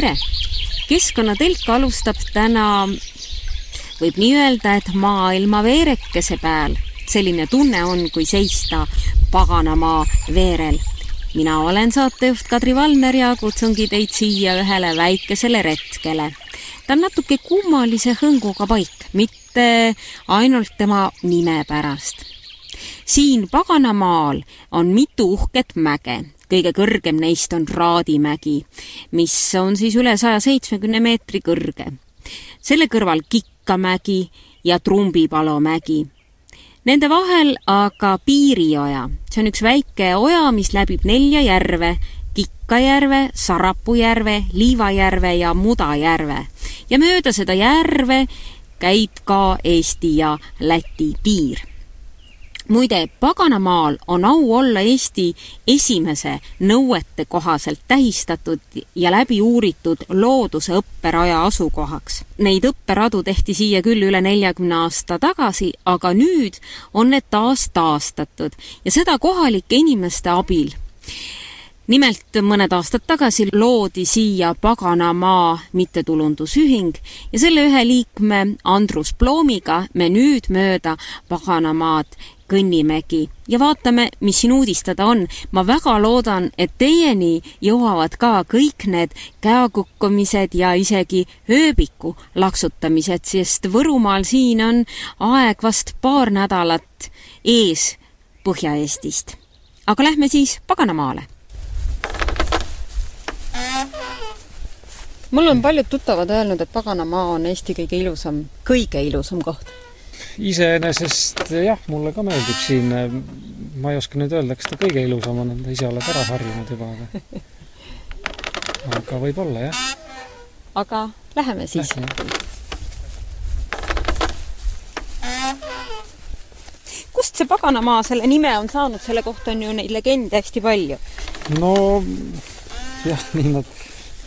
tere! keskkonnatelk alustab täna, võib nii öelda, et maailma veerekese peal. selline tunne on, kui seista paganamaa veerel. mina olen saatejuht Kadri Valner ja kutsungi teid siia ühele väikesele retkele. ta on natuke kummalise hõnguga paik, mitte ainult tema nime pärast siin Paganamaal on mitu uhket mäge, kõige kõrgem neist on Raadimägi, mis on siis üle saja seitsmekümne meetri kõrge. selle kõrval Kikkamägi ja Trumbipalu mägi. Nende vahel aga Piirioja, see on üks väike oja, mis läbib nelja järve, Kikkajärve, Sarapujärve, Liivajärve ja Mudajärve. ja mööda seda järve käib ka Eesti ja Läti piir muide, Paganamaal on au olla Eesti esimese nõuete kohaselt tähistatud ja läbi uuritud looduse õpperaja asukohaks. Neid õpperadu tehti siia küll üle neljakümne aasta tagasi, aga nüüd on need taas taastatud ja seda kohalike inimeste abil nimelt mõned aastad tagasi loodi siia Paganamaa mittetulundusühing ja selle ühe liikme Andrus Ploomiga me nüüd mööda Paganamaad kõnnimegi ja vaatame, mis siin uudistada on. ma väga loodan, et teieni jõuavad ka kõik need käekukkumised ja isegi ööbiku laksutamised, sest Võrumaal siin on aeg vast paar nädalat ees Põhja-Eestist. aga lähme siis Paganamaale. Mul on paljud tuttavad öelnud, et Paganamaa on Eesti kõige ilusam, kõige ilusam koht iseenesest jah, mulle ka meeldib siin. ma ei oska nüüd öelda, kas ta kõige ilusam on, ise oled ära harjunud juba, aga aga võib-olla jah. aga läheme siis. kust see Paganamaa selle nime on saanud, selle kohta on ju neid legende hästi palju. no jah, nii nad,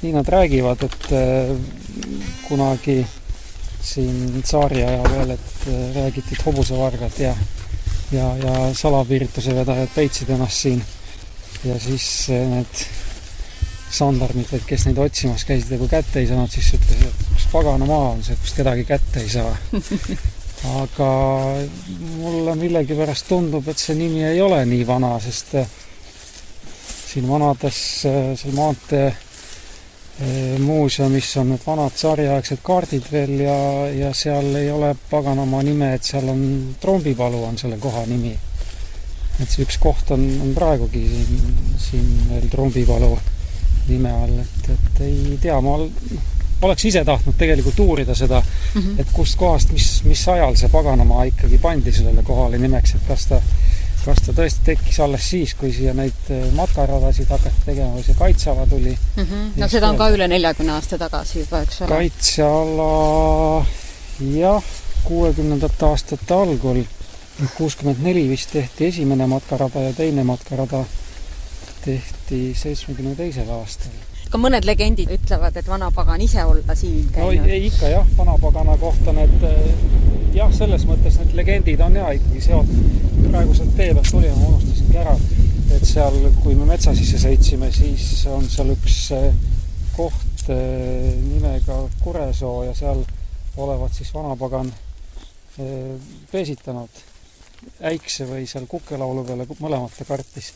nii nad räägivad, et äh, kunagi siin tsaari ajal veel, et äh, räägiti, et hobusevargad ja ja, ja salapiirituse vedajad peitsid ennast siin. ja siis äh, need sandarmid, et kes neid otsimas käisid ja kui kätte ei saanud, siis ütlesid, et kus pagana maa on see, kust kedagi kätte ei saa. aga mulle millegipärast tundub, et see nimi ei ole nii vana, sest siin vanades seal maantee muuseumis on need vanad tsaariaegsed kaardid veel ja, ja seal ei ole paganama nime, et seal on Trombipalu on selle koha nimi. et see üks koht on, on praegugi siin, siin veel Trombipalu nime all, et, et ei tea, ma oleks ise tahtnud tegelikult uurida seda mm, -hmm. et kustkohast, mis, mis ajal see Paganamaa ikkagi pandi sellele kohale nimeks, et kas ta kas ta tõesti tekkis alles siis, kui siia neid äh, matkaradasid hakati tegema või see kaitseala tuli mm? -hmm. no seda on ka üle neljakümne aasta tagasi juba, eks ole? kaitseala jah, kuuekümnendate aastate algul, kuuskümmend neli vist tehti esimene matkarada ja teine matkarada tehti seitsmekümne teisel aastal ka mõned legendid ütlevad, et vanapagan ise olla siin käinud. no ei, ikka jah, vanapagana kohta need äh, jah, selles mõttes need legendid on ja ikkagi seotud. praegu sealt tee pealt tulime, ma unustasingi ära, et seal, kui me metsa sisse sõitsime, siis on seal üks äh, koht äh, nimega Kuresoo ja seal olevat siis vanapagan peesitanud äikse või seal kukelaulu peale mõlemat ta kartis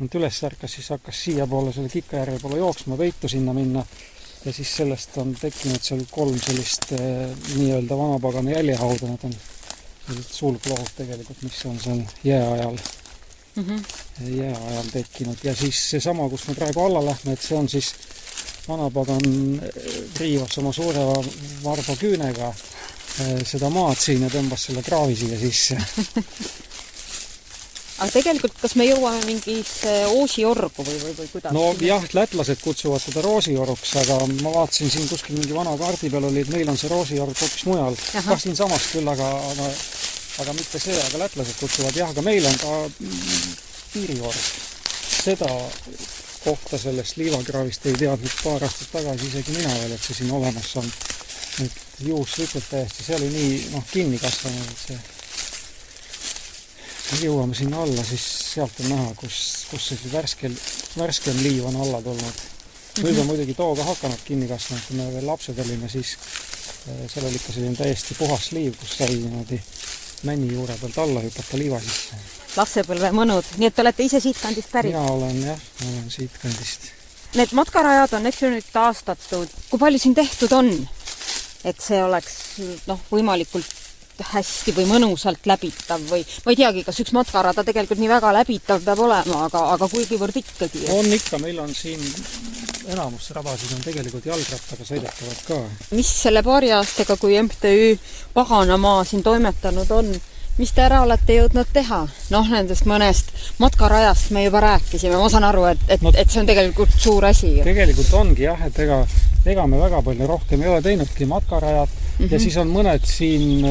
nüüd üles ärkas, siis hakkas siiapoole, selle Kikajärve poole jooksma, võitu sinna minna. Ja siis sellest on tekkinud seal kolm sellist eh, nii-öelda vanapagana jäljehauda, need on sellised sulglood tegelikult, mis on seal jää ajal. Mm, -hmm. jää ajal tekkinud. Ja siis seesama, kus me praegu alla lähme, et see on siis vanapagan eh, riivas oma suure varba küünega eh, seda maad siin ja tõmbas selle kraavi siia sisse aga tegelikult, kas me jõuame mingisse oosiorgu või, või, või kuidas? no jah, lätlased kutsuvad teda roosioruks, aga ma vaatasin siin kuskil mingi vana kaardi peal oli, et meil on see roosiorg hoopis mujal. kah siinsamas küll, aga, aga aga mitte see, aga lätlased kutsuvad jah, aga meil on ka piiriorg. seda kohta sellest liivakraavist ei teadnud paar aastat tagasi isegi mina veel, et see siin olemas on. et juhuslikult täiesti, see oli nii noh, kinni kasvanud, see jõuame sinna alla, siis sealt on näha, kus, kus see värskel, värskem liiv on alla tulnud. nüüd on mhm. muidugi tooga hakanud kinni kasvama, kui me veel lapsed olime, siis äh, seal oli ikka selline täiesti puhas liiv, kus sai niimoodi männi juure pealt alla hüpata liiva sisse. lapsepõlve mõnud, nii et te olete ise siitkandist pärit? mina olen jah, olen siitkandist. Need matkarajad on, eks ju, nüüd taastatud. kui palju siin tehtud on, et see oleks noh, võimalikult hästi või mõnusalt läbitav või ma ei teagi, kas üks matkarada tegelikult nii väga läbitav peab olema, aga, aga kuigivõrd ikkagi. on ikka, meil on siin enamus radasid on tegelikult jalgrattaga sõidetavad ka. mis selle paari aastaga, kui MTÜ Paganamaa siin toimetanud on, mis te ära olete jõudnud teha? noh, nendest mõnest matkarajast me juba rääkisime, ma saan aru, et, et no,, et see on tegelikult suur asi. tegelikult ongi jah, et ega, ega me väga palju rohkem ei ole teinudki, matkarajad mm -hmm. ja siis on mõned siin,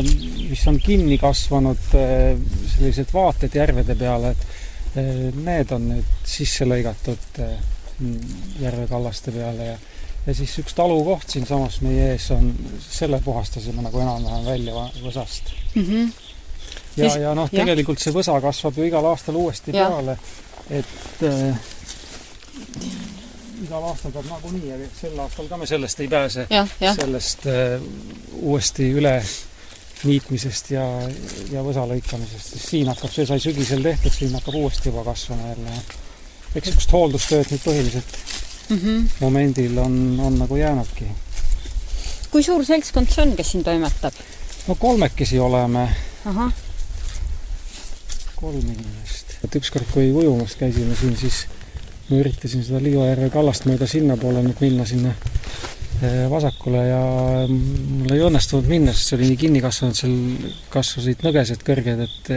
mis on kinni kasvanud, äh, sellised vaated järvede peale, et äh, need on nüüd sisse lõigatud äh, järvekallaste peale ja ja siis üks talukoht siinsamas meie ees on, selle puhastasime nagu enam-vähem välja võsast mm. -hmm ja siis..., ja noh, tegelikult see võsa kasvab ju igal aastal uuesti ja. peale, et igal aastal peab nagunii, aga sel aastal ka me sellest ei pääse, sellest äh, uuesti üle niitmisest ja, ja võsa lõikamisest, sest siin hakkab, see sai sügisel tehtud, siin hakkab uuesti juba kasvama jälle. eks niisugust hooldustööd nüüd põhiliselt mm -hmm. momendil on, on nagu jäänudki. kui suur seltskond see on, kes siin toimetab? no kolmekesi oleme. kolm inimest. et ükskord, kui ujumas käisime siin, siis ma üritasin seda Liivajärve kallast mööda sinnapoole nüüd minna sinna eh, vasakule ja mul ei õnnestunud minna, sest see oli nii kinni kasvanud, seal kasvasid nõgesed kõrged, et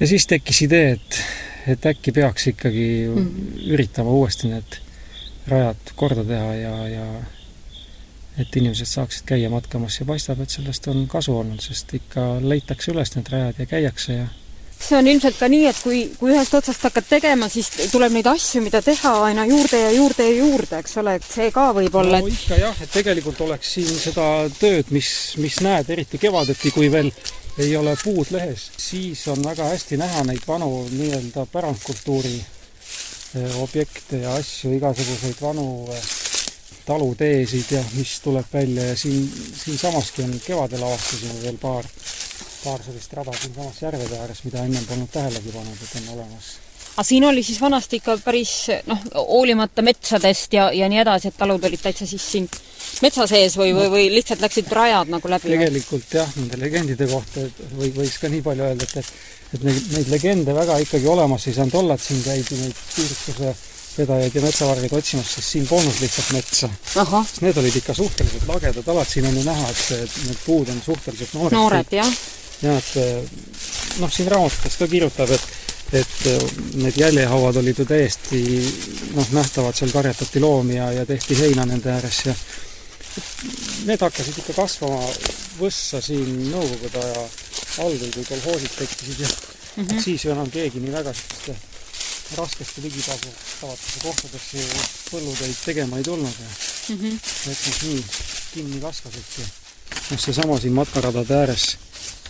ja siis tekkis idee, et, et äkki peaks ikkagi mm. üritama uuesti need rajad korda teha ja, ja et inimesed saaksid käia matkamas ja paistab, et sellest on kasu olnud, sest ikka leitakse üles need rajad ja käiakse ja see on ilmselt ka nii, et kui, kui ühest otsast hakkad tegema, siis tuleb neid asju, mida teha aina juurde ja juurde ja juurde, eks ole, et see ka võib olla no, et... ikka jah, et tegelikult oleks siin seda tööd, mis, mis näed, eriti kevadeti, kui veel ei ole puud lehes, siis on väga hästi näha neid vanu nii-öelda pärandkultuuri eh, objekte ja asju, igasuguseid vanu eh, taluteesid ja mis tuleb välja ja siin, siinsamaski on kevadel avastasime veel paar paar sellist rada siinsamas järvede ääres, mida ennem polnud tähelegi pannud, et on olemas. aga siin oli siis vanasti ikka päris noh, hoolimata metsadest ja, ja nii edasi, et talud olid täitsa siis siin metsa sees või, või, või lihtsalt läksid rajad nagu läbi? tegelikult jah, nende legendide kohta või võiks ka nii palju öelda, et, et et neid, neid legende väga ikkagi olemas ei saanud olla, et siin käidi neid piirikuse vedajaid ja metsavargaid otsimas, sest siin polnud lihtsalt metsa. sest need olid ikka suhteliselt lagedad alad, siin on ju näha, et need puud on suhteliselt noored. noored, jah jah, et eh, noh, siin raamatutes ka kirjutab, et et eh, need jäljehauad olid ju täiesti noh, nähtavad, seal karjatati loomi ja, ja tehti heina nende ääres ja need hakkasid ikka kasvama võssa siin Nõukogude aja algul, kui kolhoosid tekkisid ja mm -hmm. siis ju enam keegi nii väga selliste raskesti ligipääsetavate kohtadesse ju põllutöid tegema ei tulnud ja mm -hmm. eks nad nii kinni kasvasidki. noh, seesama siin matkaradade ääres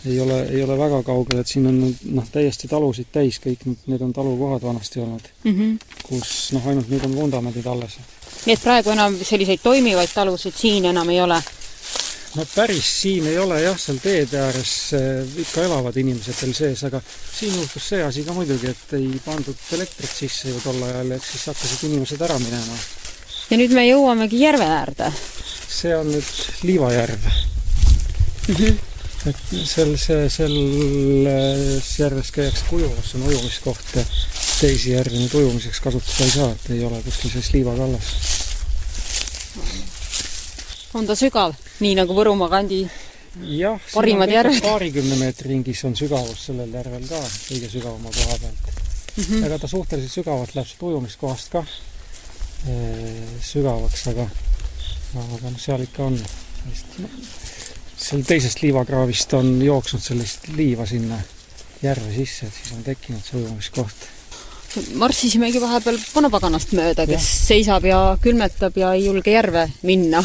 ei ole, ei ole väga kaugel, et siin on noh, täiesti talusid täis, kõik need, need on talukohad vanasti olnud mm, -hmm. kus noh, ainult nüüd on vundamendid alles. nii et praegu enam selliseid toimivaid talusid siin enam ei ole? no päris siin ei ole jah, seal teede ääres eh, ikka elavad inimesed veel sees, aga siin juhtus see asi ka muidugi, et ei pandud elektrit sisse ju tol ajal, et siis hakkasid inimesed ära minema. ja nüüd me jõuamegi järve äärde? see on nüüd Liivajärv mm. -hmm seal, see, selles järves käiakse kujumas, see on ujumiskoht ja teisi järvi nüüd ujumiseks kasutada ei saa, et ei ole kuskil sellist liivakallas. on ta sügav, nii nagu Võrumaa kandi jah, parimad järved? paarikümne meetri ringis on sügavus sellel järvel ka kõige sügavama koha pealt mm. -hmm. ega ta suhteliselt sügavalt läheb sealt ujumiskohast ka ee, sügavaks, aga aga noh, seal ikka on sellist seal teisest liivakraavist on jooksnud sellist liiva sinna järve sisse, et siis on tekkinud see ujumiskoht marssisimegi vahepeal vanapaganast mööda, kes ja. seisab ja külmetab ja ei julge järve minna.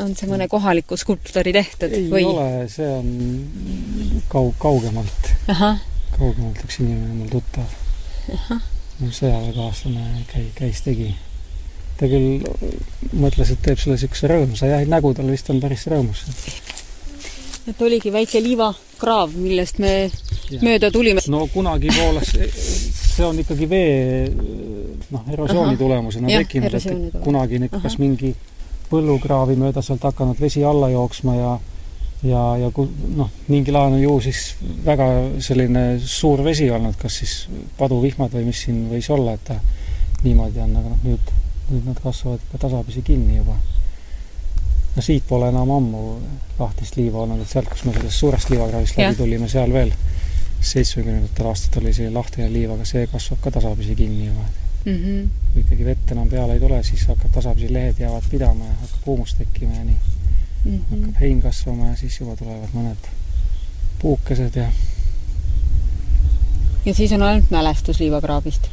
on see mõne kohaliku skulptori tehtud ei või? ei ole, see on kau-, kaugemalt. kaugemalt üks inimene mul tuttav. mu sõjaväekaaslane käi-, käis, tegi. ta küll mõtles, et teeb sulle niisuguse rõõmsa ja nägu tal vist on päris rõõmus. Et oligi väike liivakraav, millest me ja. mööda tulime. no kunagi voolas see on ikkagi vee noh, erosiooni Aha. tulemusena ja, tekkinud, et kunagi kas mingi põllukraavi mööda sealt hakanud vesi alla jooksma ja ja, ja ku-, noh, mingil ajal on ju siis väga selline suur vesi olnud, kas siis paduvihmad või mis siin võis olla, et ta niimoodi on, aga noh, nüüd, nüüd nad kasvavad ikka tasapisi kinni juba. No siit pole enam ammu lahtist liiva olnud, et sealt, kus me sellest suurest liivakraavist läbi tulime, seal veel seitsmekümnendatel aastatel oli see lahtine liiv, aga see kasvab ka tasapisi kinni juba mm. -hmm. kui ikkagi vett enam peale ei tule, siis hakkab tasapisi lehed jäävad pidama ja hakkab huumus tekkima ja nii mm. -hmm. hakkab hein kasvama ja siis juba tulevad mõned puukesed ja ja siis on ainult mälestus liivakraabist?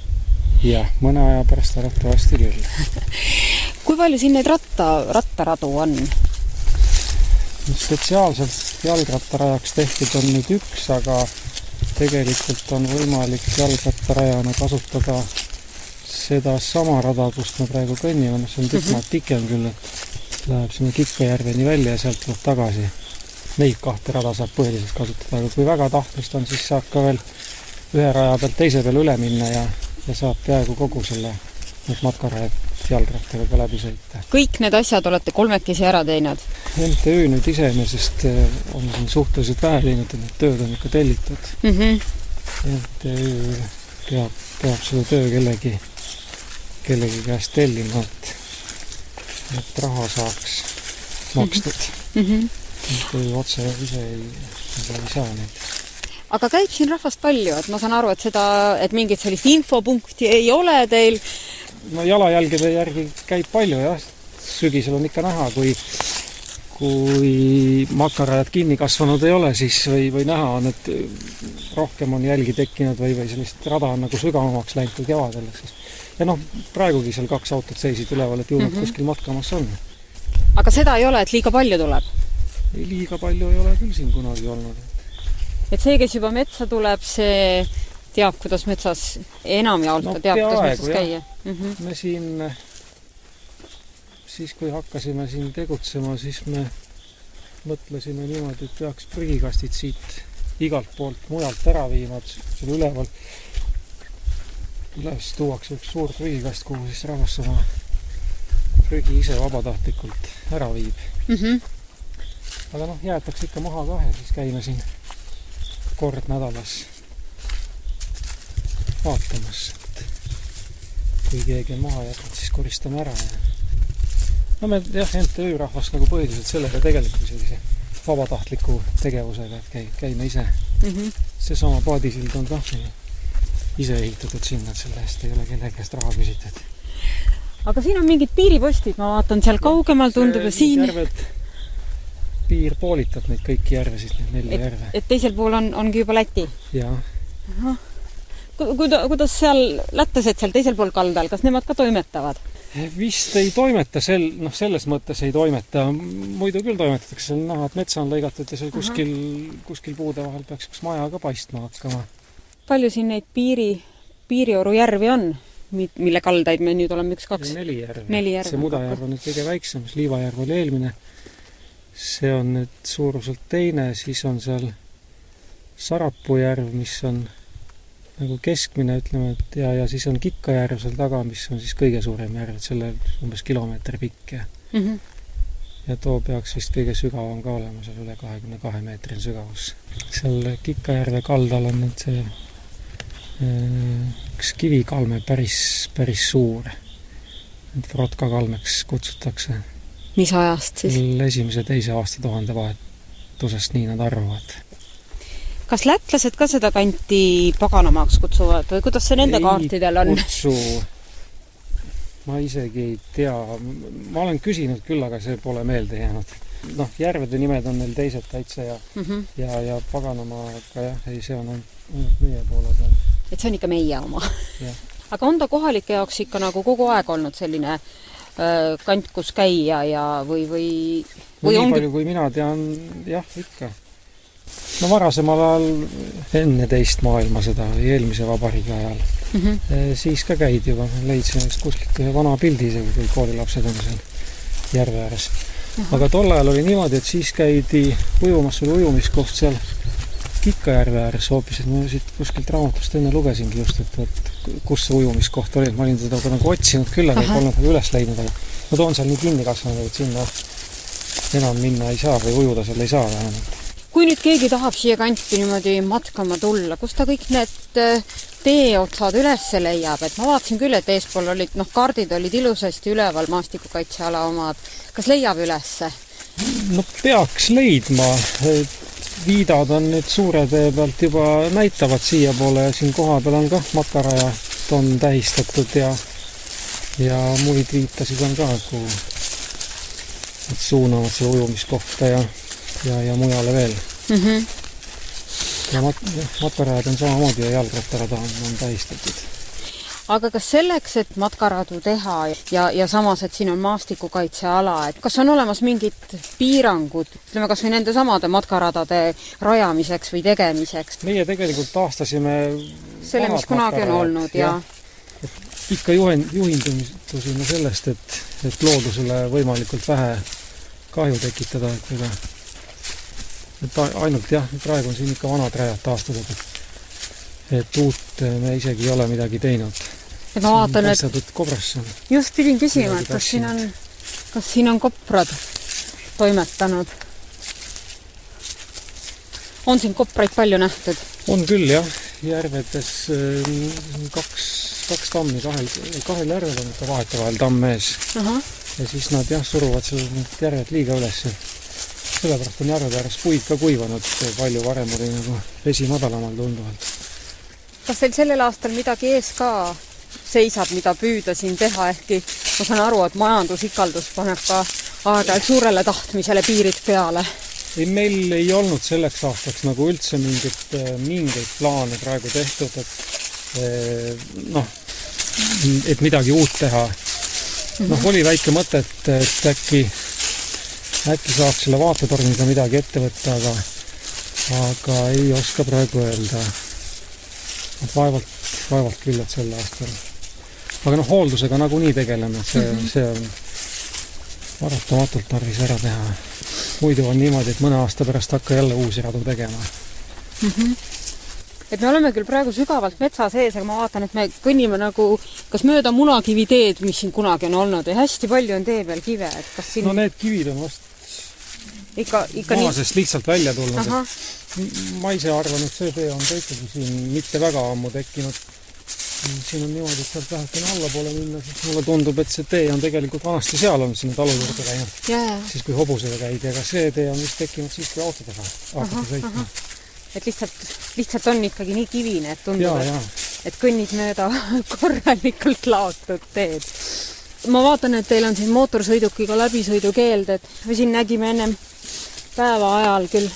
jah, mõne aja pärast arvatavasti küll kui palju siin neid ratta, rattaradu on? spetsiaalselt jalgrattarajaks tehtud on nüüd üks, aga tegelikult on võimalik jalgrattarajana kasutada sedasama rada, kust me praegu kõnnime, noh, see on tükk maad mhm. pikem küll, et läheb sinna Kikkajärveni välja ja sealt tuleb tagasi. Neid kahte rada saab põhiliselt kasutada, aga kui väga tahtlust on, siis saab ka veel ühe raja pealt teise peale üle minna ja, ja saab peaaegu kogu selle, need matkarajad jalgrattaga ka läbi sõita. kõik need asjad olete kolmekesi ära teinud? MTÜ nüüd iseenesest eh, on siin suhteliselt vähe teinud, et need tööd on ikka tellitud mm. -hmm. MTÜ peab, peab seda töö kellegi, kellegi käest tellima, et, et raha saaks makstud mm. -hmm. MTÜ otse ise ei, ei saa neid aga käib siin rahvast palju, et ma saan aru, et seda, et mingit sellist infopunkti ei ole teil, no jalajälgede järgi käib palju jah, sügisel on ikka näha, kui kui makarajad kinni kasvanud ei ole, siis või, või näha on, et rohkem on jälgi tekkinud või, või sellist rada on nagu sügavamaks läinud kui kevadel, et siis ja noh, praegugi seal kaks autot seisid üleval, et ju nad mm -hmm. kuskil matkamas on. aga seda ei ole, et liiga palju tuleb? liiga palju ei ole küll siin kunagi olnud. et see, kes juba metsa tuleb, see teab, kuidas metsas, enamjaolt no, teab, kuidas metsas käia mm. -hmm. me siin, siis kui hakkasime siin tegutsema, siis me mõtlesime niimoodi, et peaks prügikastid siit igalt poolt mujalt ära viima, et seal üleval, üles tuuakse üks suur prügikast, kuhu siis rahvas oma prügi ise vabatahtlikult ära viib mm. -hmm. aga noh, jäetakse ikka maha ka ja siis käime siin kord nädalas vaatamas, et kui keegi on maha jätnud, siis koristame ära ja no me jah, MTÜ rahvast nagu põhiliselt sellega tegelikult sellise vabatahtliku tegevusega, et käi-, käime ise mm. -hmm. seesama paadisild on kah ise ehitatud sinna, et selle eest ei ole kellegi käest raha küsitud. aga siin on mingid piiripostid, ma vaatan seal kaugemal tundub ja siin järved, piir poolitab neid kõiki järvesid, neid nelja et, järve. et teisel pool on, ongi juba Läti? jaa kuida-, kuidas seal lätlased seal teisel pool kaldal, kas nemad ka toimetavad? vist ei toimeta sel, noh, selles mõttes ei toimeta, muidu küll toimetatakse, seal näha, et metsa on lõigatud ja seal kuskil, kuskil puude vahel peaks üks maja ka paistma hakkama. palju siin neid piiri, piirioru järvi on, mille kaldaid me nüüd oleme üks-kaks? neli järve. see Mudajärv on nüüd kõige väiksem, siis Liivajärv oli eelmine. see on nüüd suuruselt teine, siis on seal Sarapuu järv, mis on nagu keskmine, ütleme, et ja, ja siis on Kikkajärv seal taga, mis on siis kõige suurem järv, et selle umbes kilomeeter pikk ja mm -hmm. ja too peaks vist kõige sügavam ka olema, seal üle kahekümne kahe meetrine sügavus. seal Kikkajärve kaldal on nüüd see äh, üks kivikalme päris, päris suur. et Vrotka kalmeks kutsutakse. mis ajast siis? esimese-teise aastatuhande vahet, loodusest, nii nad arvavad. Kas lätlased ka seda kanti paganamaaks kutsuvad või kuidas see nende ei kaartidel on? kutsu, ma isegi ei tea, ma olen küsinud küll, aga see pole meelde jäänud. noh, järvede nimed on neil teised täitsa ja Mm -hmm. ja, ja paganamaga jah, ei, see on ainult meie poole peal. et see on ikka meie oma aga on ta kohalike jaoks ikka nagu kogu aeg olnud selline öö, kant, kus käia ja või, või no või nii ongi palju, kui mina tean, jah, ikka. No varasemal ajal, enne teist maailmasõda või eelmise vabariigi ajal, mm -hmm. siis ka käidi juba, leidsime vist kuskilt ühe vana pildi isegi, kui koolilapsed on seal järve ääres. aga tol ajal oli niimoodi, et siis käidi ujumas, sul ujumiskoht seal Kikkajärve ääres hoopis, et ma siit kuskilt raamatust enne lugesingi just, et, et kus see ujumiskoht oli, et ma olin seda ka nagu otsinud küll, aga polnud nagu üles leidnud, aga ta on seal nii kinni kasvanud, et sinna enam minna ei saa või ujuda seal ei saa vähemalt. Kui nüüd keegi tahab siia kanti niimoodi matkama tulla, kus ta kõik need öö, teeotsad üles leiab, et ma vaatasin küll, et eespool olid, noh, kaardid olid ilusasti üleval, maastikukaitseala omad. kas leiab ülesse? no peaks leidma, viidad on nüüd suure tee pealt juba näitavad siiapoole ja siin kohapeal on kah matarajad on tähistatud ja ja muid viitasid on ka, kuhu nad suunavad seda ujumiskohta ja ja, ja mujale veel. mm. -hmm. ja mat-, matarajad on samamoodi ja jalgrattarada on, on tähistatud. aga kas selleks, et matkaradu teha ja, ja samas, et siin on maastikukaitseala, et kas on olemas mingid piirangud, ütleme kas või nendesamade matkaradade rajamiseks või tegemiseks? meie tegelikult taastasime selle, mis kunagi on olnud ja, jah. ikka juhend, juhindusime sellest, et, et loodusele võimalikult vähe kahju tekitada, et ega et ainult jah, praegu on siin ikka vanad rajad taastatud, et et uut me isegi ei ole midagi teinud. et ma vaatan, et kobrasse just pidin küsima, et kas siin on, kas siin on koprad toimetanud? on siin kopraid palju nähtud? on küll jah, järvedes äh, kaks, kaks tammi kahel, kahel järvel on ikka vahetevahel tamm ees ja siis nad jah, suruvad seda need järved liiga üles ja sellepärast on järvede ääres puid ka kuivanud palju, varem oli nagu vesi madalamal tunduvalt. kas teil sellel aastal midagi ees ka seisab, mida püüda siin teha, ehkki ma saan aru, et majandusikaldus paneb ka aeg-ajalt suurele tahtmisele piirid peale. ei, meil ei olnud selleks aastaks nagu üldse mingit, mingeid plaane praegu tehtud, et eh, noh, et midagi uut teha. noh, oli väike mõte, et, et äkki, äkki saaks selle vaatetorniga midagi ette võtta, aga aga ei oska praegu öelda. et vaevalt, vaevalt küll, et sel aastal. aga noh, hooldusega nagunii tegeleme, see mm, -hmm. see on paratamatult tarvis ära teha. muidu on niimoodi, et mõne aasta pärast hakka jälle uusi radu tegema. et me oleme küll praegu sügavalt metsa sees, aga ma vaatan, et me kõnnime nagu kas mööda munakiviteed, mis siin kunagi on olnud ja hästi palju on tee peal kive, et kas siin no need kivid on vast ikka, ikka nii maasest lihtsalt välja tulnud, ma ise arvan, et see tee on ka ikkagi siin mitte väga ammu tekkinud. siin on niimoodi, et sealt vähekene allapoole minna, siis mulle tundub, et see tee on tegelikult vanasti seal olnud, sinna talu juurde käinud, jaa. siis kui hobusega käidi, aga see tee on vist tekkinud siis, kui autodega hakati sõitma. et lihtsalt, lihtsalt on ikkagi nii kivine, et tundub, et et kõnnid mööda korralikult laotud teed. ma vaatan, et teil on siin mootorsõidukiga läbisõidukeeld, et me siin nägime ennem päeva ajal küll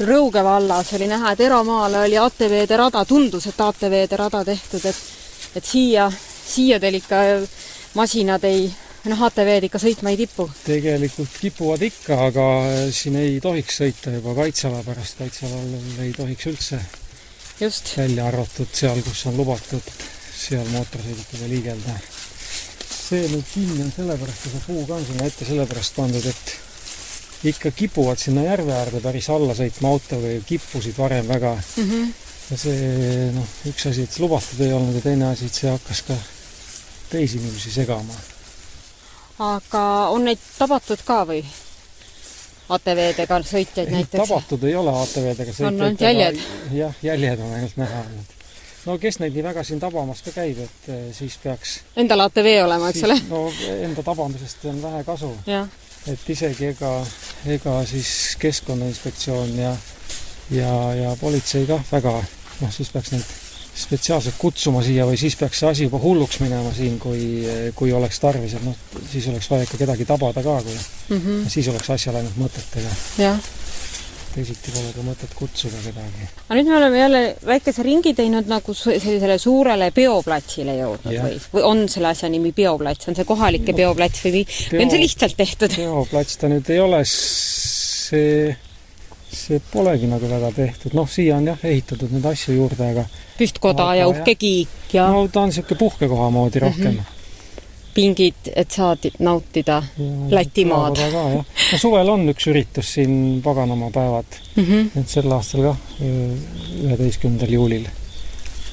Rõuge vallas oli näha, et eramaale oli ATV-de rada, tundus, et ATV-de rada tehtud, et et siia, siia teil ikka masinad ei, noh, ATV-d ikka sõitma ei tipu. tegelikult kipuvad ikka, aga siin ei tohiks sõita juba kaitseala pärast, kaitsealal ei tohiks üldse just, välja arvatud seal, kus on lubatud seal mootorsõidukiga liigelda. see nüüd kinni on sellepärast ja see puu ka on sinna ette sellepärast pandud, et ikka kipuvad sinna järve äärde päris alla sõitma autoga ja kippusid varem väga. mm. -hmm. ja see noh, üks asi, et see lubatud ei olnud ja teine asi, et see hakkas ka teisi inimesi segama. aga on neid tabatud ka või? ATV-dega sõitjaid ei, näiteks? tabatud ei ole ATV-dega On ainult jäljed? jah, jäljed on ainult näha olnud. no kes neid nii väga siin tabamas ka käib, et eh, siis peaks Endal ATV olema, eks ole? no enda tabamisest on vähe kasu. jah, et isegi ega, ega siis Keskkonnainspektsioon ja ja, ja politsei kah väga, noh siis peaks neid spetsiaalselt kutsuma siia või siis peaks see asi juba hulluks minema siin, kui, kui oleks tarvis, et noh, siis oleks vaja ikka kedagi tabada ka, kui mm -hmm. siis oleks asjal ainult mõtet, ega jah teisiti pole ka mõtet kutsuda kedagi. aga nüüd me oleme jälle väikese ringi teinud nagu sellisele suurele peoplatsile jõudnud ja. või, või on selle asja nimi peoplats, on see kohalike no, peoplats või, või on see lihtsalt tehtud? peoplats ta nüüd ei ole, see see polegi nagu väga tehtud, noh, siia on jah, ehitatud neid asju juurde, aga püstkoda aga, ja uhke kiik ja no ta on niisugune puhkekoha moodi rohkem mm. -hmm pingid, et saad nautida Lätimaad. no suvel on üks üritus siin paganamapäevad mm, -hmm. et sel aastal kah, üheteistkümnendal juulil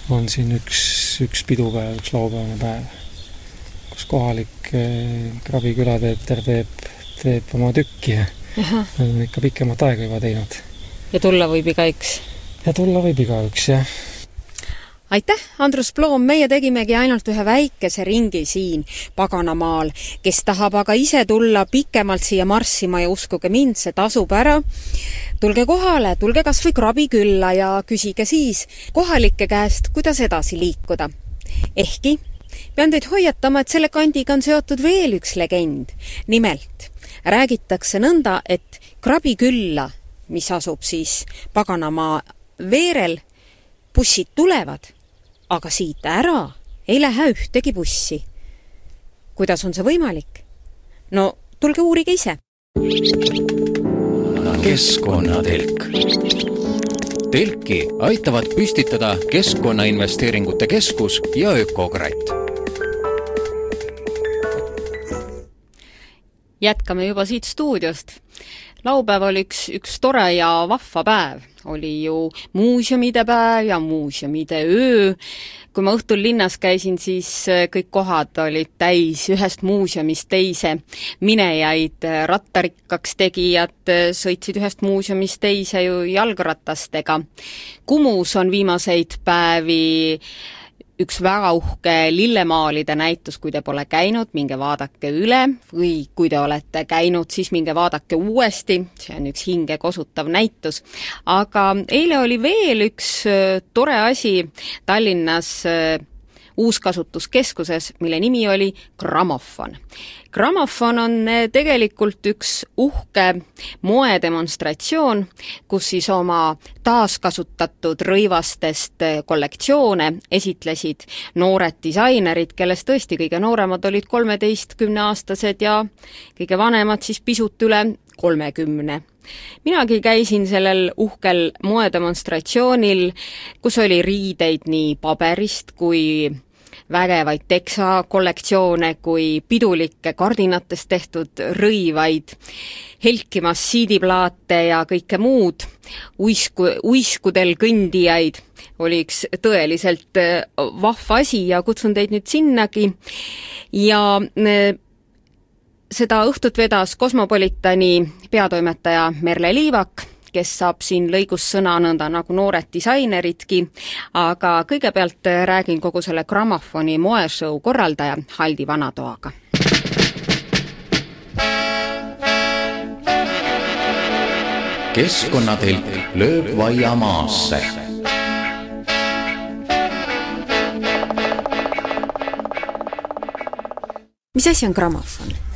on siin üks, üks pidupäev, üks laupäevane päev, kus kohalik eh, Krabi külateater teeb, teeb oma tükki ja on ikka pikemat aega juba teinud. ja tulla võib igaüks? ja tulla võib igaüks, jah aitäh, Andrus Ploom, meie tegimegi ainult ühe väikese ringi siin paganamaal. kes tahab aga ise tulla pikemalt siia marssima ja uskuge mind, see tasub ära. tulge kohale, tulge kas või krabi külla ja küsige siis kohalike käest, kuidas edasi liikuda. ehkki pean teid hoiatama, et selle kandiga on seotud veel üks legend. nimelt räägitakse nõnda, et Krabikülla, mis asub siis Paganamaa veerel, bussid tulevad, aga siit ära ei lähe ühtegi bussi. kuidas on see võimalik? no tulge uurige ise. keskkonnatelk. telki aitavad püstitada Keskkonnainvesteeringute Keskus ja Ökokratt jätkame juba siit stuudiost. Laupäev oli üks, üks tore ja vahva päev. oli ju muuseumide päev ja muuseumide öö. kui ma õhtul linnas käisin, siis äh, kõik kohad olid täis ühest muuseumist teise minejaid, äh, rattarikkaks tegijad äh, sõitsid ühest muuseumist teise ju jalgratastega. Kumus on viimaseid päevi üks väga uhke lillemaalide näitus, kui te pole käinud, minge vaadake üle või kui te olete käinud, siis minge vaadake uuesti, see on üks hingekosutav näitus. aga eile oli veel üks äh, tore asi Tallinnas äh, uuskasutuskeskuses, mille nimi oli Grammofon. Grammofon on eh, tegelikult üks uhke moedemonstratsioon, kus siis oma taaskasutatud rõivastest eh, kollektsioone esitlesid noored disainerid, kellest tõesti kõige nooremad olid kolmeteistkümneaastased ja kõige vanemad siis pisut üle kolmekümne minagi käisin sellel uhkel moedemonstratsioonil, kus oli riideid nii paberist kui vägevaid teksa kollektsioone kui pidulikke kardinatest tehtud rõivaid, helkimas siidiplaate ja kõike muud, uisku, uiskudel kõndijaid, oli üks tõeliselt äh, vahva asi ja kutsun teid nüüd sinnagi. Ja äh, seda õhtut vedas Cosmopolitani peatoimetaja Merle Liivak kes saab siin lõigus sõna nõnda nagu noored disaineridki, aga kõigepealt räägin kogu selle grammofoni moeshow korraldaja Haldi Vanatoaga keskkonnatelk lööb vaia maasse. mis asi on grammofon?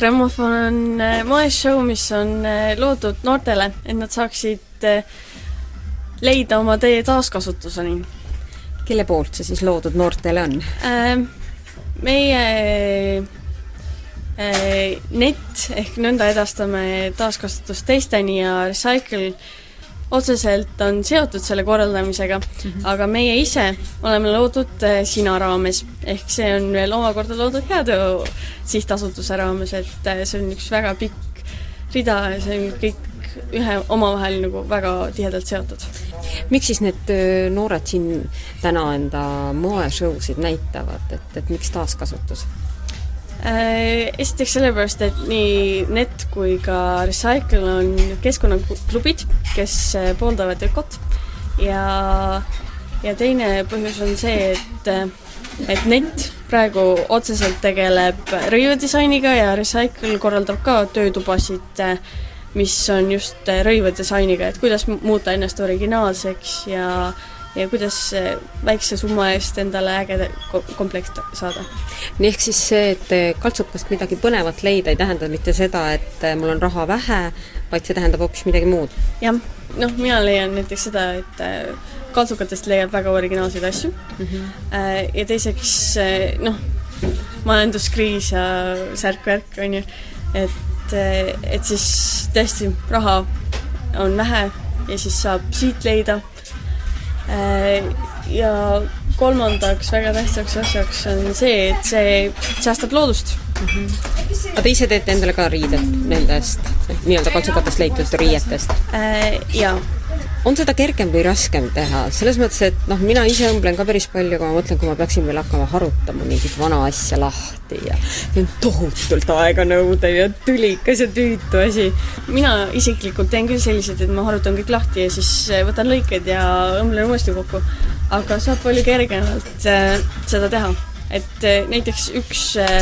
Grammofon on äh, moeshow, mis on äh, loodud noortele, et nad saaksid äh, leida oma tee taaskasutuseni. kelle poolt see siis loodud noortele on? meie net ehk nõnda edastame taaskasutust teisteni ja Recycle otseselt on seotud selle korraldamisega mm, -hmm. aga meie ise oleme loodud äh, Sina raames, ehk see on veel omakorda loodud Heateo sihtasutuse raames, et äh, see on üks väga pikk rida ja see on kõik ühe omavahel nagu väga tihedalt seotud. miks siis need äh, noored siin täna enda moeshow sid näitavad, et, et miks taaskasutus? Äh, esiteks sellepärast, et nii Net kui ka Recycle on keskkonnaklubid, kes äh, pooldavad ökot ja, ja teine põhjus on see, et, äh, et Net praegu otseselt tegeleb rõivadisainiga ja Recycle korraldab ka töötubasid, mis on just rõivadisainiga, et kuidas muuta ennast originaalseks ja ja kuidas väikse summa eest endale äge komplekt saada. ehk siis see, et kaltsukast midagi põnevat leida, ei tähenda mitte seda, et mul on raha vähe, vaid see tähendab hoopis midagi muud? jah, noh, mina leian näiteks seda, et kaltsukatest leiab väga originaalseid asju mm. -hmm. ja teiseks noh, majanduskriis ja särk-värk, on ju, et, et siis tõesti raha on vähe ja siis saab siit leida. Äh, ja kolmandaks väga tähtsaks asjaks on see, et see säästab loodust mm. -hmm. aga te ise teete endale ka riided nendest nii-öelda kaltsukatest leitud riietest äh,? Jaa on seda kergem või raskem teha, selles mõttes, et noh, mina ise õmblen ka päris palju, aga ma mõtlen, kui ma peaksin veel hakkama harutama mingit vana asja lahti ja see on tohutult aeganõudev ja tülikas ja tüütu asi. mina isiklikult teen küll selliseid, et ma harutan kõik lahti ja siis eh, võtan lõiked ja õmblen uuesti kokku. aga saab palju kergemalt äh, seda teha. et äh, näiteks üks äh,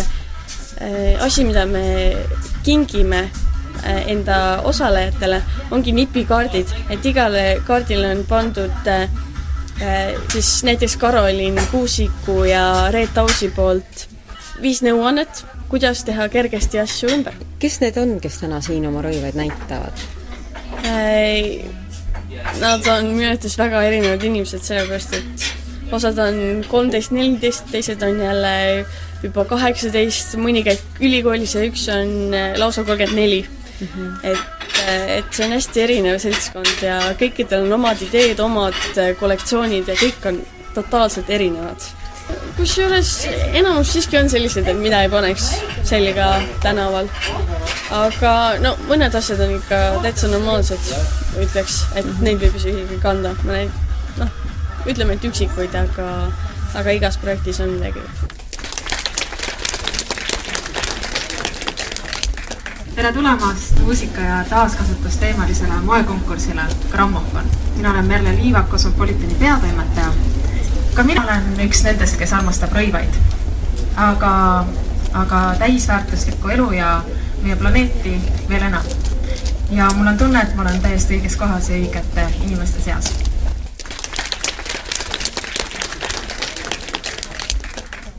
asi, mida me kingime enda osalejatele, ongi nipikaardid, et igale kaardile on pandud äh, äh, siis näiteks Karolin Kuusiku ja Reet Ausi poolt viis nõuannet, kuidas teha kergesti asju ümber. kes need on, kes täna siin oma rõivaid näitavad? Nad on minu arvates väga erinevad inimesed, sellepärast et osad on kolmteist, neliteist, teised on jälle juba kaheksateist, mõni käib ülikoolis ja üks on lausa kolmkümmend neli mm. -hmm. et, et see on hästi erinev seltskond ja kõikidel on omad ideed, omad kollektsioonid ja kõik on totaalselt erinevad. kusjuures enamus siiski on sellised, et mida ei paneks selga tänaval. aga no mõned asjad on ikka täitsa normaalsed, ütleks, et -hmm. neid võib isegi kanda, mõneid noh, ütleme, et üksikuid, aga aga igas projektis on midagi tere tulemast muusika ja taaskasutusteemalisele moekonkursile Grammofon. mina olen Merle Liivak, Cosmopolitani peatoimetaja. ka mina olen üks nendest, kes armastab rõivaid. aga, aga täisväärtuslikku elu ja meie planeeti veel enam. ja mul on tunne, et ma olen täiesti õiges kohas ja õigete inimeste seas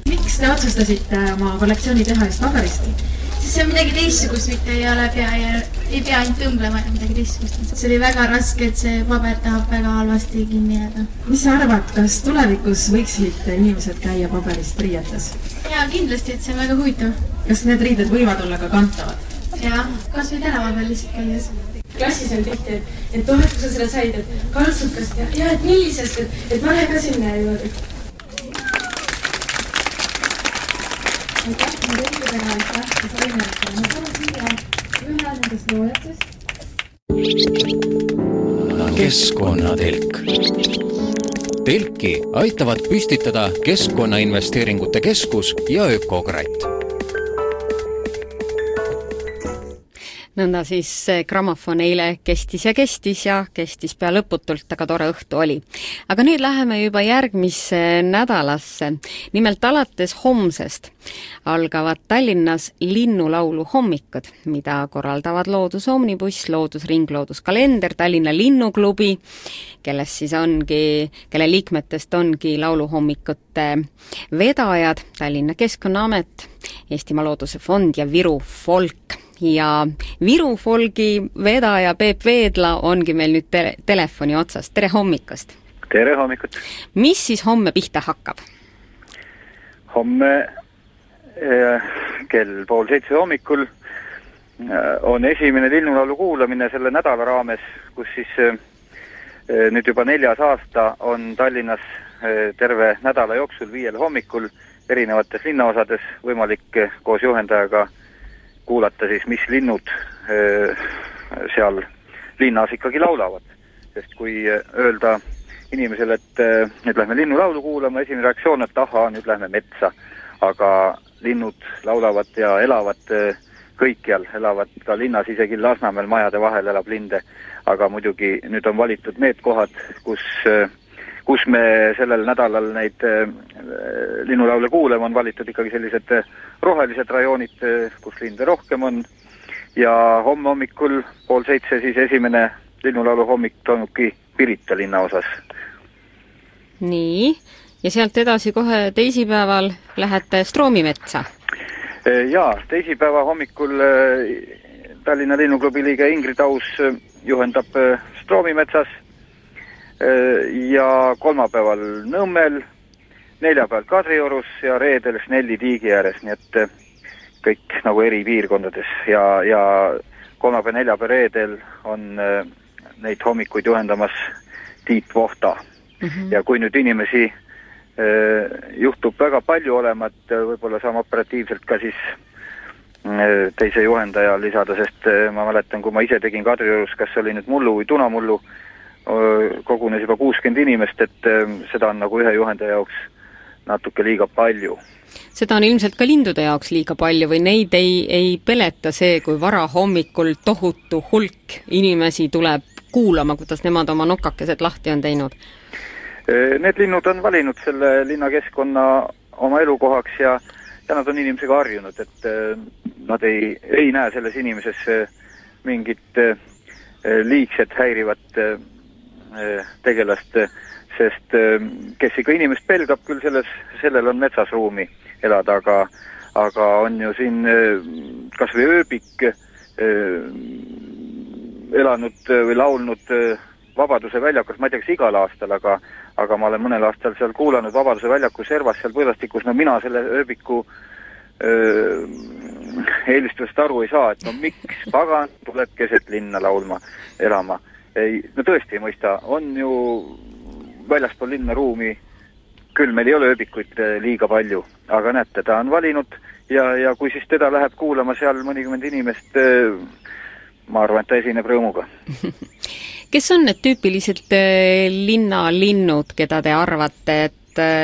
miks te otsustasite oma kollektsiooni teha just paberist? See on midagi teistsugust, mitte ei ole pea ja ei pea ainult õmblema ja midagi teistsugust. see oli väga raske, et see paber tahab väga halvasti kinni jääda. mis sa arvad, kas tulevikus võiksid inimesed käia paberist riietes? jaa, kindlasti, et see on väga huvitav. kas need riided võivad olla ka kantavad? jaa, kas või tänava peal lihtsalt käies klassis on tihti, et, et noh, et kui sa selle said, et kaltsukast ja, ja et millisest, et, et pane ka sinna ja niimoodi aitäh nende õppudega, aitäh ka võimalusele. ma palun siia ühe nendest loojatest. keskkonnatelk. telki aitavad püstitada Keskkonnainvesteeringute Keskus ja Ökokratt nõnda siis grammofon eile kestis ja kestis ja kestis pea lõputult, aga tore õhtu oli. aga nüüd läheme juba järgmisse nädalasse. nimelt alates homsest algavad Tallinnas linnulaulu hommikud, mida korraldavad Loodus Omnibuss, Loodusring, Looduskalender, Tallinna Linnuklubi, kellest siis ongi, kelle liikmetest ongi lauluhommikute vedajad, Tallinna Keskkonnaamet, Eestimaa Looduse Fond ja Viru Folk ja Viru Folgi vedaja Peep Veedla ongi meil nüüd tele, telefoni otsas, tere hommikust! tere hommikut! mis siis homme pihta hakkab? homme eh, kell pool seitse hommikul eh, on esimene linnulaulu kuulamine selle nädala raames, kus siis eh, nüüd juba neljas aasta on Tallinnas terve nädala jooksul viiel hommikul erinevates linnaosades võimalik koos juhendajaga kuulata siis, mis linnud seal linnas ikkagi laulavad. sest kui öelda inimesele, et nüüd lähme linnulaulu kuulama, esimene reaktsioon, et ahaa, nüüd lähme metsa. aga linnud laulavad ja elavad kõikjal, elavad ka linnas, isegi Lasnamäel majade vahel elab linde. aga muidugi nüüd on valitud need kohad, kus, kus me sellel nädalal neid linnulaule kuulame, on valitud ikkagi sellised rohelised rajoonid, kus linde rohkem on ja homme hommikul pool seitse siis esimene linnulaulu hommik toimubki Pirita linnaosas. nii, ja sealt edasi kohe teisipäeval lähete Stroomi metsa? jaa, teisipäeva hommikul Tallinna Linnuklubi liige Ingrid Aus juhendab Stroomi metsas ja kolmapäeval Nõmmel, neljapäeval Kadriorus ja reedel Snelli tiigi ääres, nii et eh, kõik nagu eri piirkondades ja, ja kolmapäev, neljapäev, reedel on äh, neid hommikuid juhendamas Tiit Vohta mm. -hmm. ja kui nüüd inimesi äh, juhtub väga palju olema, et võib-olla saame operatiivselt ka siis äh, teise juhendaja lisada, sest äh, ma mäletan, kui ma ise tegin Kadriorus, kas see oli nüüd mullu või tunamullu, kogunes juba kuuskümmend inimest, et seda on nagu ühe juhendaja jaoks natuke liiga palju. seda on ilmselt ka lindude jaoks liiga palju või neid ei, ei peleta see, kui varahommikul tohutu hulk inimesi tuleb kuulama, kuidas nemad oma nokakesed lahti on teinud? Need linnud on valinud selle linnakeskkonna oma elukohaks ja, ja nad on inimesega harjunud, et nad ei, ei näe selles inimeses mingit liigset häirivat tegelast, sest eh, kes ikka inimest pelgab, küll selles, sellel on metsas ruumi elada, aga aga on ju siin eh, kas või ööbik elanud või laulnud Vabaduse väljakus, ma ei tea, kas igal aastal, aga aga ma olen mõnel aastal seal kuulanud Vabaduse väljaku servas seal Põlvastikus, no mina selle ööbiku eelistusest aru ei saa, et no miks pagan tuleb keset linna laulma, elama ei, no tõesti ei mõista, on ju väljaspool linna ruumi, küll meil ei ole ööbikuid eh, liiga palju, aga näete, ta on valinud ja, ja kui siis teda läheb kuulama seal mõnikümmend inimest, eh, ma arvan, et ta esineb rõõmuga kes on need tüüpilised eh, linnalinnud, keda te arvate, et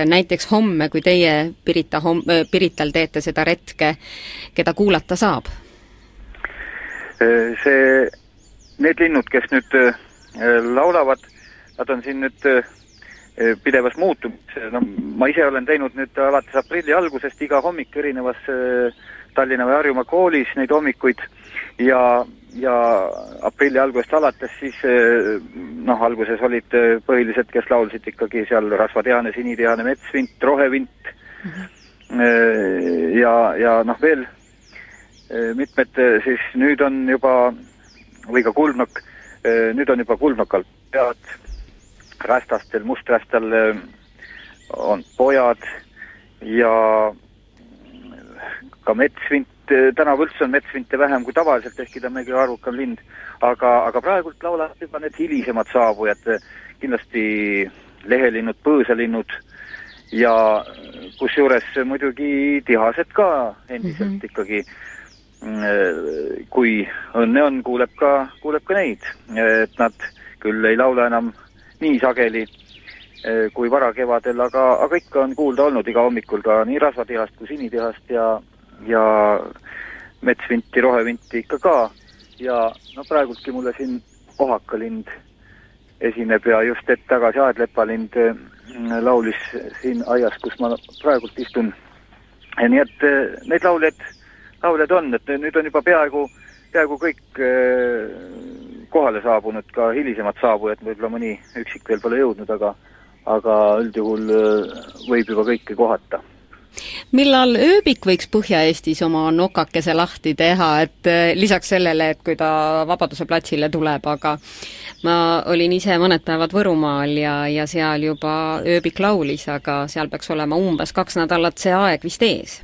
näiteks homme, kui teie Pirita hom-, Pirital teete seda retke, keda kuulata saab? see need linnud, kes nüüd laulavad, nad on siin nüüd äh, pidevas muutumises, no ma ise olen teinud nüüd alates aprilli algusest iga hommik erinevas äh, Tallinna või Harjumaa koolis neid hommikuid. Ja, ja aprilli algusest alates siis noh, alguses olid põhilised, kes laulsid ikkagi seal rasvatihane, sinitihane, metsvint, rohevint. Mm -hmm. ja, ja noh, veel mitmed siis nüüd on juba või ka kuldnokk, nüüd on juba kuldnokal pead, rästastel, musträstal on pojad ja ka metsvint, tänavu üldse on metsvinte vähem kui tavaliselt, ehkki ta on kõige arvukam lind, aga, aga praegult laulavad juba need hilisemad saabujad, kindlasti lehelinnud, põõsalinnud ja kusjuures muidugi tihased ka endiselt mm -hmm. ikkagi Äh, kui õnne on, kuuleb ka, kuuleb ka neid, et nad küll ei laula enam nii sageli äh, kui varakevadel, aga, aga ikka on kuulda olnud iga hommikul ka nii rasvatihast kui sinitihast ja, ja metsvinti, rohevinti ikka ka. ja no praegultki mulle siin ohakalind esineb ja just hetk tagasi aedlepalind äh, laulis siin aias, kus ma praegult istun. nii et neid lauljaid on, et nüüd on juba peaaegu, peaaegu kõik äh, kohale saabunud, ka hilisemad saabujad, võib-olla mõni üksik veel pole jõudnud, aga aga üldjuhul äh, võib juba kõike kohata. Millal ööbik võiks Põhja-Eestis oma nokakese lahti teha, et äh, lisaks sellele, et kui ta Vabaduse platsile tuleb, aga ma olin ise mõned päevad Võrumaal ja, ja seal juba ööbik laulis, aga seal peaks olema umbes kaks nädalat see aeg vist ees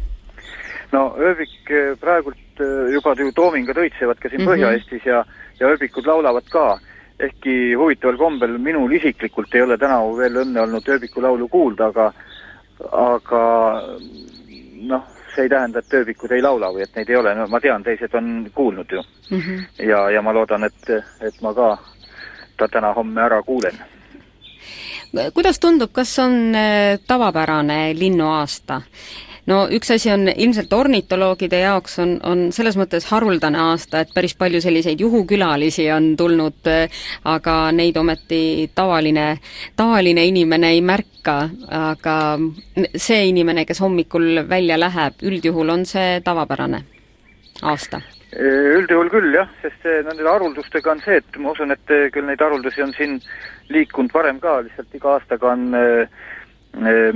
no ööbik eh, praegult eh, juba ju toomingud õitsevad ka siin mm -hmm. Põhja-Eestis ja, ja ööbikud laulavad ka. ehkki huvitaval kombel minul isiklikult ei ole tänavu veel õnne olnud ööbikulaulu kuulda, aga aga noh, see ei tähenda, et ööbikud ei laula või et neid ei ole, no ma tean, teised on kuulnud ju mm. -hmm. ja, ja ma loodan, et, et ma ka ta täna-homme ära kuulen kuidas tundub, kas on eh, tavapärane linnuaasta? No üks asi on ilmselt ornitoloogide jaoks on, on selles mõttes haruldane aasta, et päris palju selliseid juhukülalisi on tulnud, aga neid ometi tavaline, tavaline inimene ei märka, aga see inimene, kes hommikul välja läheb, üldjuhul on see tavapärane aasta? Üldjuhul küll jah, sest see, nende haruldustega on see, et ma usun, et küll neid haruldusi on siin liikunud varem ka, lihtsalt iga aastaga on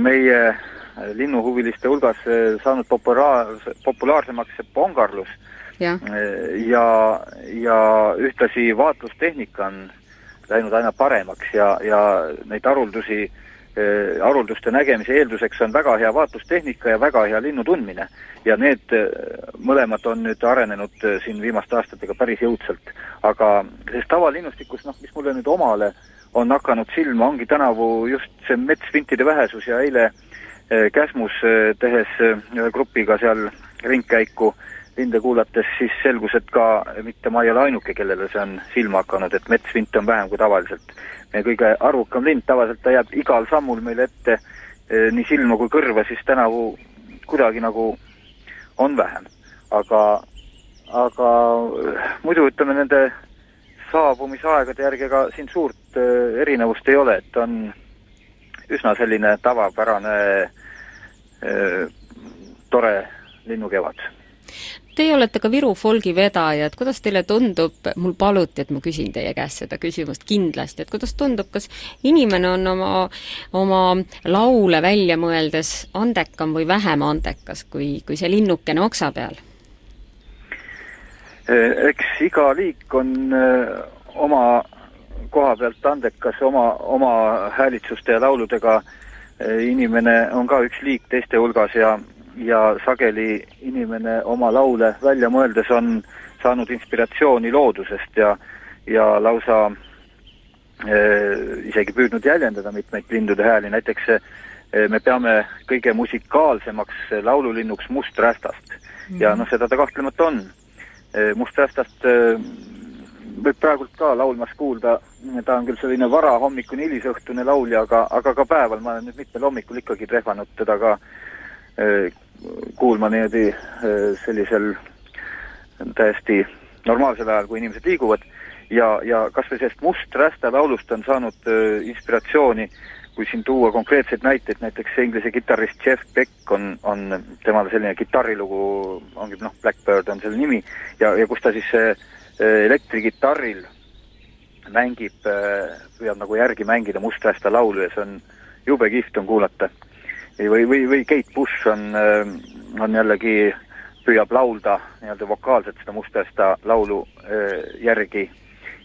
meie linnuhuviliste hulgas eh, saanud populaar, populaarsemaks pongarlus ja, eh, ja, ja ühtlasi vaatlustehnika on läinud aina paremaks ja, ja neid haruldusi harulduste nägemise eelduseks on väga hea vaatlustehnika ja väga hea linnu tundmine. ja need mõlemad on nüüd arenenud siin viimaste aastatega päris jõudsalt. aga sellest tavalinnustikus, noh, mis mulle nüüd omale on hakanud silma, ongi tänavu just see metsvintide vähesus ja eile äh, Käsmus eh, tehes eh, ühe grupiga seal ringkäiku linde kuulates, siis selgus, et ka mitte ma ei ole ainuke, kellele see on silma hakanud, et metsvinte on vähem kui tavaliselt. meie kõige arvukam lind, tavaliselt ta jääb igal sammul meile ette nii silma kui kõrva, siis tänavu kuidagi nagu on vähem. aga, aga muidu ütleme, nende saabumisaegade järgi ega siin suurt erinevust ei ole, et on üsna selline tavapärane tore linnukevad. Teie olete ka Viru folgi vedajad, kuidas teile tundub, mul paluti, et ma küsin teie käest seda küsimust kindlasti, et kuidas tundub, kas inimene on oma, oma laule välja mõeldes andekam või vähem andekas kui, kui see linnukene oksa peal? eks iga liik on oma koha pealt andekas oma, oma häälitsuste ja lauludega eh, inimene on ka üks liik teiste hulgas ja, ja sageli inimene oma laule välja mõeldes on saanud inspiratsiooni loodusest ja, ja lausa äh, isegi püüdnud jäljendada mitmeid lindude hääli, näiteks äh, me peame kõige musikaalsemaks laululinnuks musträstast mm -hmm. ja noh, seda ta kahtlemata on. musträstast võib praegult ka laulmas kuulda, ta on küll selline varahommikune, hilisõhtune laulja, aga, aga ka päeval, ma olen nüüd mitmel hommikul ikkagi trehvanud teda ka eh, kuulma niimoodi eh, sellisel täiesti normaalsel ajal, kui inimesed liiguvad, ja, ja kas või sellest Must Rästa laulust on saanud eh, inspiratsiooni, kui siin tuua konkreetseid näiteid, näiteks inglise kitarrist Jeff Beck on, on temal selline kitarrilugu, ongi noh, Blackbird on selle nimi, ja, ja kus ta siis äh, elektrikitarril mängib, äh, püüab nagu järgi mängida Musträsta laulu ja see on jube kihvt on kuulata. või, või, või Kate Bush on, äh, on jällegi, püüab laulda nii-öelda vokaalselt seda Musträsta laulu järgi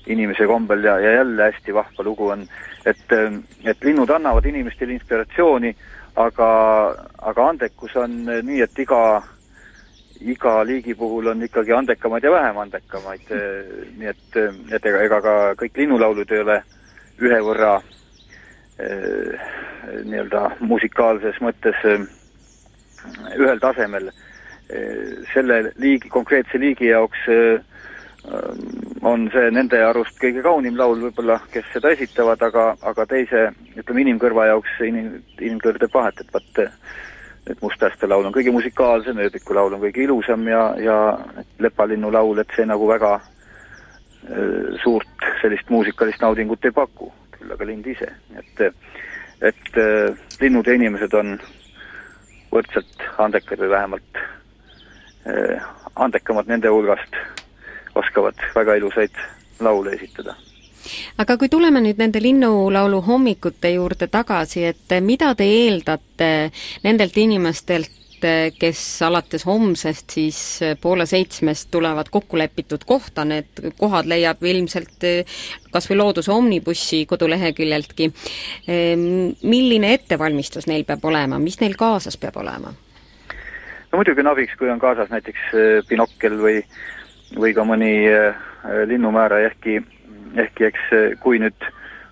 inimese kombel ja, ja jälle hästi vahva lugu on, et, et linnud annavad inimestele inspiratsiooni, aga, aga andekus on nii, et iga iga liigi puhul on ikkagi andekamaid ja vähem andekamaid, nii et, et ega, ega ka kõik linnulaulud ei ole ühe võrra eh, nii-öelda musikaalses mõttes eh, ühel tasemel. Eh, selle liigi, konkreetse liigi jaoks on see nende arust kõige kaunim laul võib-olla, kes seda esitavad, aga, aga teise, ütleme inimkõrva jaoks inim, inimkõrv teeb vahet, et vot et Mustaste laul on kõige musikaalsem, ööbiku laul on kõige ilusam ja, ja Lepalinnu laul, et see nagu väga äh, suurt sellist muusikalist naudingut ei paku, küll aga lind ise, et et äh, linnud ja inimesed on võrdselt andekad või vähemalt äh, andekamad nende hulgast, oskavad väga ilusaid laule esitada aga kui tuleme nüüd nende linnulaulu hommikute juurde tagasi, et mida te eeldate nendelt inimestelt, kes alates homsest siis poole seitsmest tulevad kokkulepitud kohta, need kohad leiab ilmselt kas või Looduse Omnibussi koduleheküljeltki. milline ettevalmistus neil peab olema, mis neil kaasas peab olema? no muidugi on abiks, kui on kaasas näiteks binokkel või, või ka mõni linnumääraja, ehkki ehkki eks kui nüüd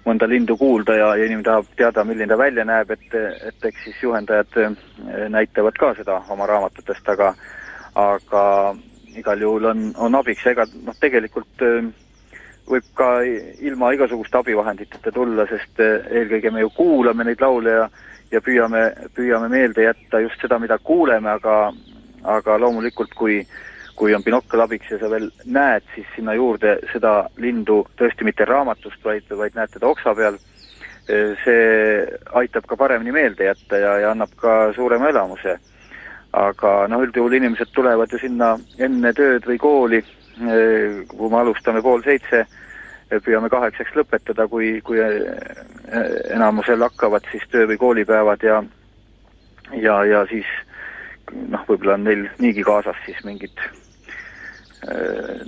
mõnda lindu kuulda ja, ja inimene tahab teada, milline ta välja näeb, et, et eks siis juhendajad eh, näitavad ka seda oma raamatutest, aga aga igal juhul on, on abiks. Ega noh, tegelikult eh, võib ka ilma igasuguste abivahenditeta tulla, sest eh, eelkõige me ju kuulame neid laule ja ja püüame, püüame meelde jätta just seda, mida kuuleme, aga aga loomulikult, kui kui on binokkel abiks ja sa veel näed siis sinna juurde seda lindu tõesti mitte raamatust, vaid, vaid näed teda oksa peal, see aitab ka paremini meelde jätta ja, ja annab ka suurema elamuse. aga noh, üldjuhul inimesed tulevad ju sinna enne tööd või kooli, kui me alustame pool seitse, püüame kaheksaks lõpetada, kui, kui enamusel hakkavad siis töö- või koolipäevad ja ja, ja siis noh, võib-olla on neil niigi kaasas siis mingid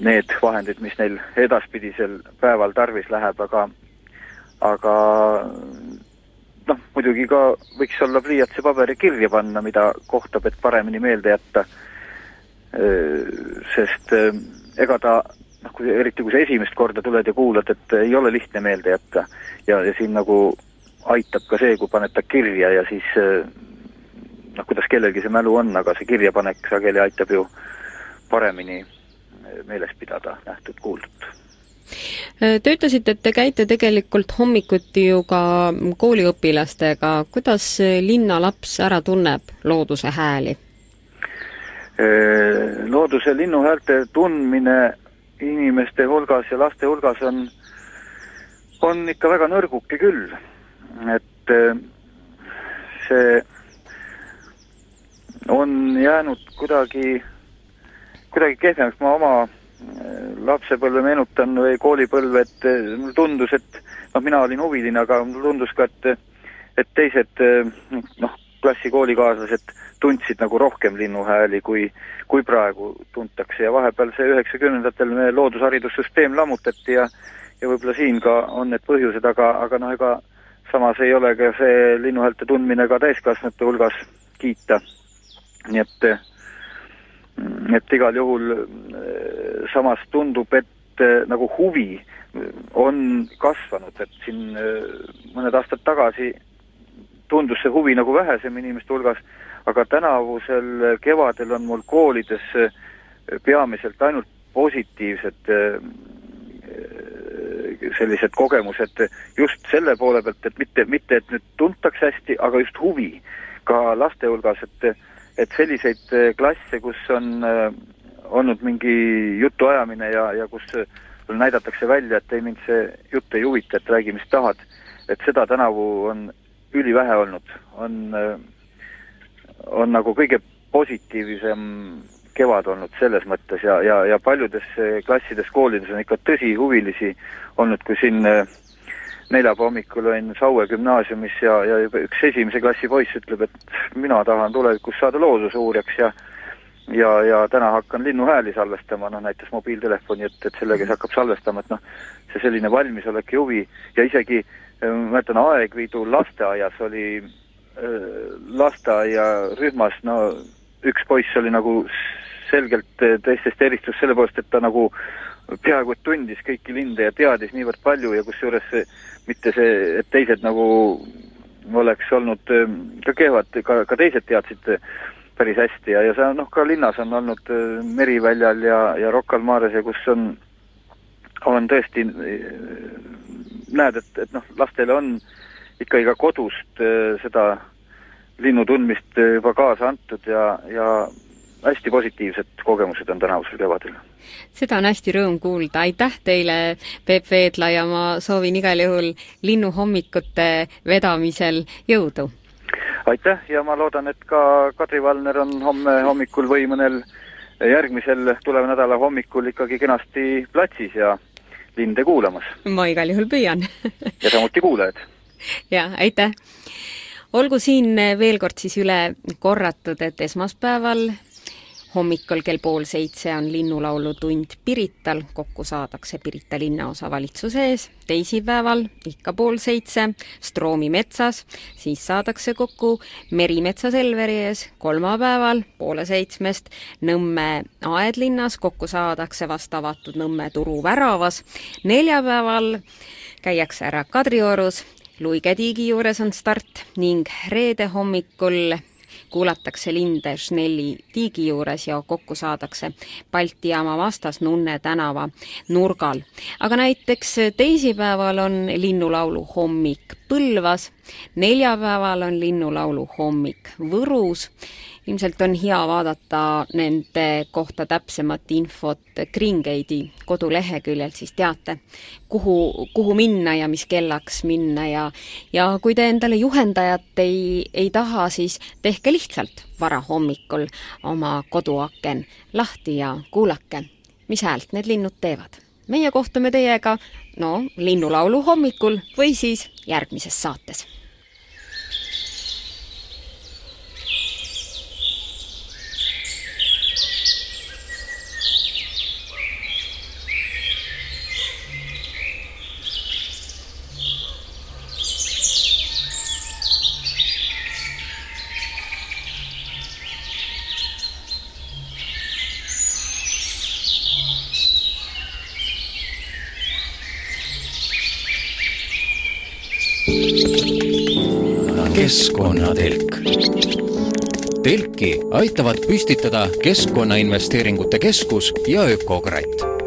need vahendid, mis neil edaspidisel päeval tarvis läheb, aga aga noh, muidugi ka võiks olla pliiats ja paber ja kirja panna, mida kohtab, et paremini meelde jätta, äh, sest äh, ega ta noh, kui eriti, kui sa esimest korda tuled ja kuulad, et ei ole lihtne meelde jätta. Ja, ja siin nagu aitab ka see, kui paned ta kirja ja siis noh, kuidas kellelgi see mälu on, aga see kirjapanek sageli aitab ju paremini meeles pidada nähtud-kuuldut. Te ütlesite, et te käite tegelikult hommikuti ju ka kooliõpilastega, kuidas linnalaps ära tunneb looduse hääli? Looduse linnuhäälte tundmine inimeste hulgas ja laste hulgas on, on ikka väga nõrguke küll, et see on jäänud kuidagi, kuidagi kehvemaks, ma oma äh, lapsepõlve meenutan või koolipõlve, et äh, mulle tundus, et noh, mina olin huviline, aga mulle tundus ka, et et teised äh, noh, klassi koolikaaslased tundsid nagu rohkem linnuhääli, kui, kui praegu tuntakse. Ja vahepeal see üheksakümnendatel meie loodusharidussüsteem lammutati ja ja võib-olla siin ka on need põhjused, aga, aga noh, ega samas ei ole ka see linnuhäälte tundmine ka täiskasvanute hulgas kiita. Nii et, et igal juhul äh, samas tundub, et äh, nagu huvi on kasvanud, et siin äh, mõned aastad tagasi tundus see huvi nagu vähesem inimeste hulgas, aga tänavusel kevadel on mul koolides peamiselt ainult positiivsed sellised kogemused just selle poole pealt, et mitte, mitte et nüüd tuntakse hästi, aga just huvi ka laste hulgas, et et selliseid äh, klasse, kus on äh, olnud mingi jutuajamine ja, ja kus äh, näidatakse välja, et ei, mind see jutt ei huvita, et räägi, mis tahad, et seda tänavu on ülivähe olnud, on, on nagu kõige positiivsem kevad olnud selles mõttes ja, ja, ja paljudes klassides, koolides on ikka tõsihuvilisi olnud, kui siin äh, neljapäeva hommikul olin Saue gümnaasiumis ja, ja juba üks esimese klassi poiss ütleb, et mina tahan tulevikus saada loodusuurijaks ja ja, ja täna hakkan linnuhääli salvestama, noh näitas mobiiltelefoni, et, et sellega siis hakkab salvestama, et noh, see selline valmisolek ja huvi. Ja isegi ma mäletan, Aegviidu lasteaias oli äh, lasteaiarühmas, no üks poiss oli nagu selgelt teistest eristus selle poolest, et ta nagu peaaegu et tundis kõiki linde ja teadis niivõrd palju ja kusjuures mitte see, et teised nagu oleks olnud ähm, ka kehvad, ka, ka teised teadsid äh, päris hästi ja, ja see noh, ka linnas on olnud Meriväljal ja, ja Rocca al Mares ja kus on, on tõesti, näed, et, et noh, lastele on ikka iga kodust seda linnu tundmist juba kaasa antud ja, ja hästi positiivsed kogemused on tänavusel kevadel. seda on hästi rõõm kuulda, aitäh teile, Peep Veedla, ja ma soovin igal juhul linnuhommikute vedamisel jõudu! aitäh ja ma loodan, et ka Kadri Valner on homme hommikul või mõnel järgmisel tuleva nädala hommikul ikkagi kenasti platsis ja linde kuulamas. ma igal juhul püüan ja samuti kuulajad. jaa, aitäh! olgu siin veel kord siis üle korratud, et esmaspäeval hommikul kell pool seitse on linnulaulutund Pirital, kokku saadakse Pirita linnaosavalitsuse ees, teisipäeval ikka pool seitse Stroomi metsas, siis saadakse kokku Merimetsa Selveri ees, kolmapäeval poole seitsmest Nõmme aedlinnas, kokku saadakse vast avatud Nõmme turu väravas, neljapäeval käiakse ära Kadriorus, Luige tiigi juures on start ning reede hommikul kuulatakse linde Schnelli tiigi juures ja kokku saadakse Balti jaama vastas Nunne tänava nurgal. aga näiteks teisipäeval on linnulaulu hommik Põlvas neljapäeval on linnulaulu hommik Võrus ilmselt on hea vaadata nende kohta täpsemat infot Gate'i koduleheküljelt, siis teate, kuhu, kuhu minna ja mis kellaks minna ja ja kui te endale juhendajat ei, ei taha, siis tehke lihtsalt varahommikul oma koduaken lahti ja kuulake, mis häält need linnud teevad. meie kohtume teiega no linnulaulu hommikul või siis järgmises saates keskkonnatelk. telki aitavad püstitada Keskkonnainvesteeringute Keskus ja Ökokratt